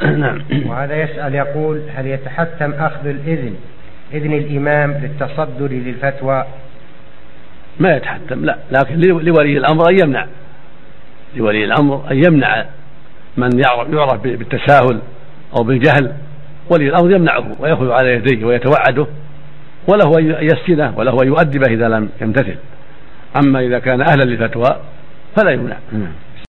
نعم. وهذا يسأل يقول هل يتحتم أخذ الإذن إذن الإمام للتصدر للفتوى؟ ما يتحتم لا. لكن لولي الأمر أن يمنع. لولي الأمر أن يمنع من يعرف بالتساهل أو بالجهل. ولي الأمر يمنعه ويأخذ على يديه ويتوعده وله أن يسكنه وله أن يؤدبه إذا لم يمتثل. أما إذا كان أهلا للفتوى فلا يمنع. نعم.